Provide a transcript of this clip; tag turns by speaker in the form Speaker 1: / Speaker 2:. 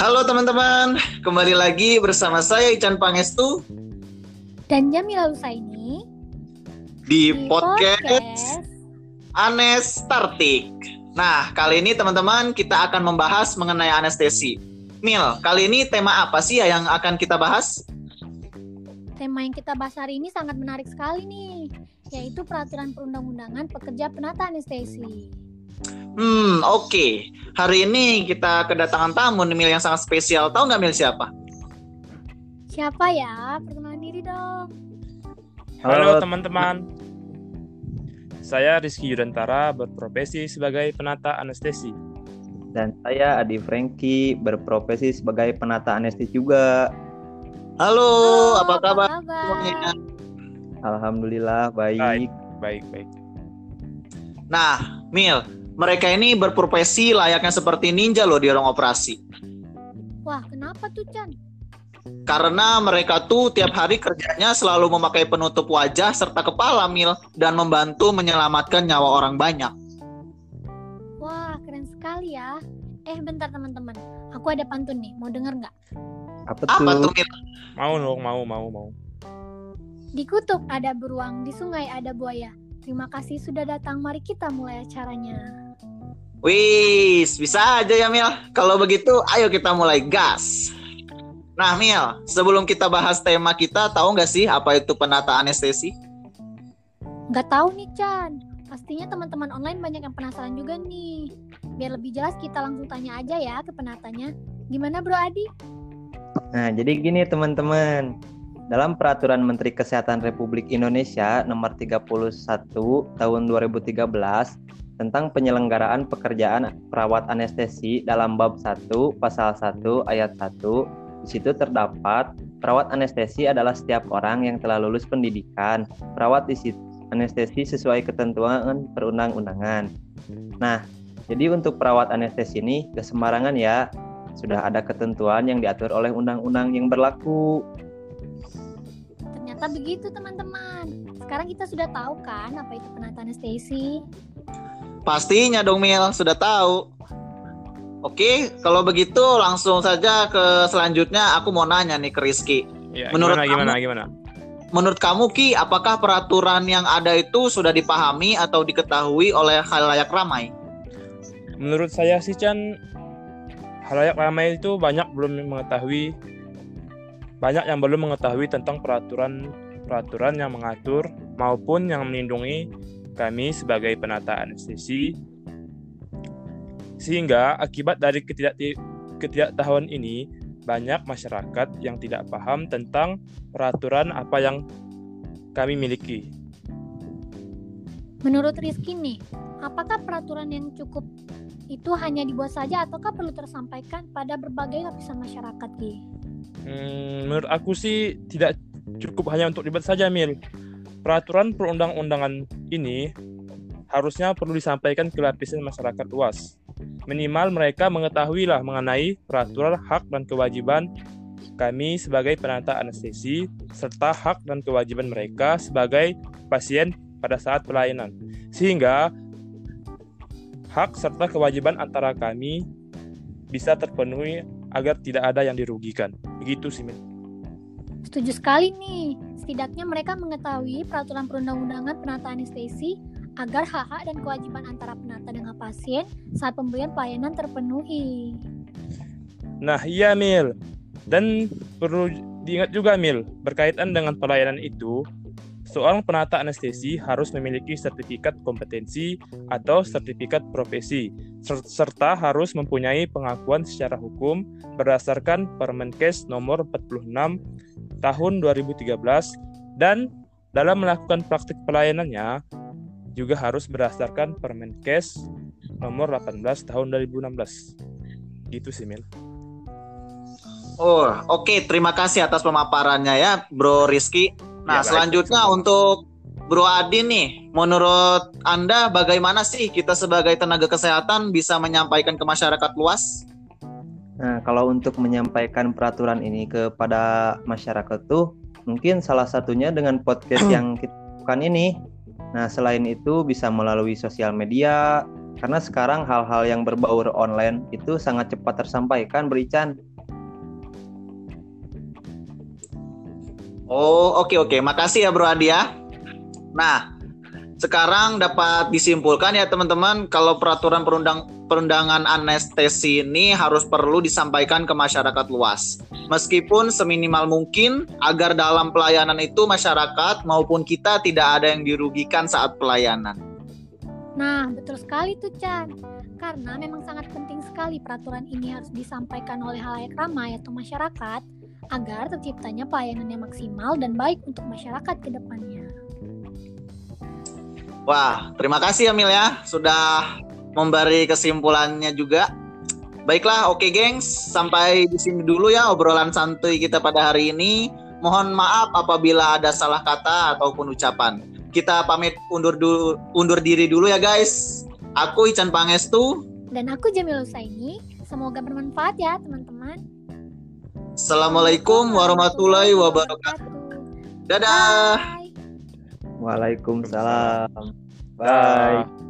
Speaker 1: Halo teman-teman, kembali lagi bersama saya Ican Pangestu
Speaker 2: dan Jamila Lusaini
Speaker 1: di, podcast, Anes Startik. Nah, kali ini teman-teman kita akan membahas mengenai anestesi. Mil, kali ini tema apa sih yang akan kita bahas?
Speaker 2: Tema yang kita bahas hari ini sangat menarik sekali nih, yaitu peraturan perundang-undangan pekerja penata anestesi.
Speaker 1: Hmm, oke. Okay. Hari ini kita kedatangan tamu nih Mil yang sangat spesial. Tahu nggak Mil siapa?
Speaker 2: Siapa ya? Perkenalan diri dong.
Speaker 3: Halo teman-teman. Saya Rizky Yudantara berprofesi sebagai penata anestesi.
Speaker 4: Dan saya Adi Franky berprofesi sebagai penata anestesi juga.
Speaker 1: Halo,
Speaker 2: Halo
Speaker 1: apa kabar?
Speaker 2: Apa kabar?
Speaker 4: Alhamdulillah baik.
Speaker 3: Baik, baik, baik.
Speaker 1: Nah, Mil, mereka ini berprofesi layaknya seperti ninja loh di ruang operasi.
Speaker 2: Wah, kenapa tuh Chan?
Speaker 1: Karena mereka tuh tiap hari kerjanya selalu memakai penutup wajah serta kepala Mil dan membantu menyelamatkan nyawa orang banyak.
Speaker 2: Wah, keren sekali ya. Eh, bentar teman-teman. Aku ada pantun nih, mau denger nggak?
Speaker 4: Apa,
Speaker 1: Apa
Speaker 4: tuh?
Speaker 1: tuh Mil?
Speaker 3: Mau dong, mau, mau, mau.
Speaker 2: Di kutub ada beruang, di sungai ada buaya. Terima kasih sudah datang, mari kita mulai acaranya.
Speaker 1: Wis, bisa aja ya Mil. Kalau begitu, ayo kita mulai gas. Nah Mil, sebelum kita bahas tema kita, tahu nggak sih apa itu penata anestesi?
Speaker 2: Nggak tahu nih Chan. Pastinya teman-teman online banyak yang penasaran juga nih. Biar lebih jelas kita langsung tanya aja ya ke penatanya. Gimana Bro Adi?
Speaker 4: Nah, jadi gini teman-teman. Dalam Peraturan Menteri Kesehatan Republik Indonesia Nomor 31 Tahun 2013 tentang penyelenggaraan pekerjaan perawat anestesi dalam bab 1 pasal 1 ayat 1 di situ terdapat perawat anestesi adalah setiap orang yang telah lulus pendidikan perawat di situ anestesi sesuai ketentuan perundang-undangan. Nah, jadi untuk perawat anestesi ini gak sembarangan ya. Sudah ada ketentuan yang diatur oleh undang-undang yang berlaku.
Speaker 2: Ternyata begitu teman-teman. Sekarang kita sudah tahu kan apa itu penata anestesi.
Speaker 1: Pastinya dong Mil, sudah tahu. Oke, kalau begitu langsung saja ke selanjutnya aku mau nanya nih ke Rizky.
Speaker 3: Ya,
Speaker 1: Menurut
Speaker 3: gimana,
Speaker 1: kamu-
Speaker 3: gimana, gimana?
Speaker 1: Menurut kamu Ki, apakah peraturan yang ada itu sudah dipahami atau diketahui oleh halayak ramai?
Speaker 3: Menurut saya sih Chan, halayak ramai itu banyak belum mengetahui, banyak yang belum mengetahui tentang peraturan peraturan yang mengatur maupun yang melindungi kami sebagai penata anestesi. Sehingga akibat dari ketidak ketidaktahuan ini, banyak masyarakat yang tidak paham tentang peraturan apa yang kami miliki.
Speaker 2: Menurut Rizky nih, apakah peraturan yang cukup itu hanya dibuat saja ataukah perlu tersampaikan pada berbagai lapisan masyarakat Ki?
Speaker 3: Hmm, menurut aku sih tidak cukup hanya untuk dibuat saja, Mil. Peraturan perundang-undangan ini harusnya perlu disampaikan ke lapisan masyarakat luas. Minimal mereka mengetahui lah mengenai peraturan hak dan kewajiban kami sebagai penata anestesi serta hak dan kewajiban mereka sebagai pasien pada saat pelayanan. Sehingga hak serta kewajiban antara kami bisa terpenuhi agar tidak ada yang dirugikan. Begitu sih.
Speaker 2: Setuju sekali nih. Setidaknya mereka mengetahui peraturan perundang-undangan penata anestesi agar hak-hak dan kewajiban antara penata dengan pasien saat pemberian pelayanan terpenuhi.
Speaker 3: Nah, iya, Mil. Dan perlu diingat juga, Mil, berkaitan dengan pelayanan itu, seorang penata anestesi harus memiliki sertifikat kompetensi atau sertifikat profesi, ser- serta harus mempunyai pengakuan secara hukum berdasarkan Permenkes nomor 46 tahun 2013 dan dalam melakukan praktik pelayanannya juga harus berdasarkan Permenkes nomor 18 tahun 2016. Gitu sih, Mil.
Speaker 1: Oh, oke. Terima kasih atas pemaparannya ya, Bro Rizky. Nah,
Speaker 3: Ya, baik.
Speaker 1: selanjutnya untuk Bro Adi nih, menurut Anda bagaimana sih kita sebagai tenaga kesehatan bisa menyampaikan ke masyarakat luas?
Speaker 4: Nah, kalau untuk menyampaikan peraturan ini kepada masyarakat tuh mungkin salah satunya dengan podcast yang kita lakukan ini. Nah, selain itu bisa melalui sosial media karena sekarang hal-hal yang berbaur online itu sangat cepat tersampaikan, Berican.
Speaker 1: Oh, oke okay, oke. Okay. Makasih ya, Bro Adia. Ya. Nah, sekarang dapat disimpulkan ya teman-teman kalau peraturan perundang perundangan anestesi ini harus perlu disampaikan ke masyarakat luas. Meskipun seminimal mungkin agar dalam pelayanan itu masyarakat maupun kita tidak ada yang dirugikan saat pelayanan.
Speaker 2: Nah, betul sekali tuh Chan. Karena memang sangat penting sekali peraturan ini harus disampaikan oleh halayak ramai atau masyarakat agar terciptanya pelayanan yang maksimal dan baik untuk masyarakat ke depannya.
Speaker 1: Wah, terima kasih Emil ya sudah memberi kesimpulannya juga. Baiklah, oke gengs, sampai di sini dulu ya obrolan santuy kita pada hari ini. Mohon maaf apabila ada salah kata ataupun ucapan. Kita pamit undur dulu, undur diri dulu ya guys. Aku Ican Pangestu
Speaker 2: dan aku Jamil Usaini. Semoga bermanfaat ya teman-teman.
Speaker 1: Assalamualaikum warahmatullahi wabarakatuh. Dadah.
Speaker 2: Bye.
Speaker 4: Waalaikumsalam. Bye.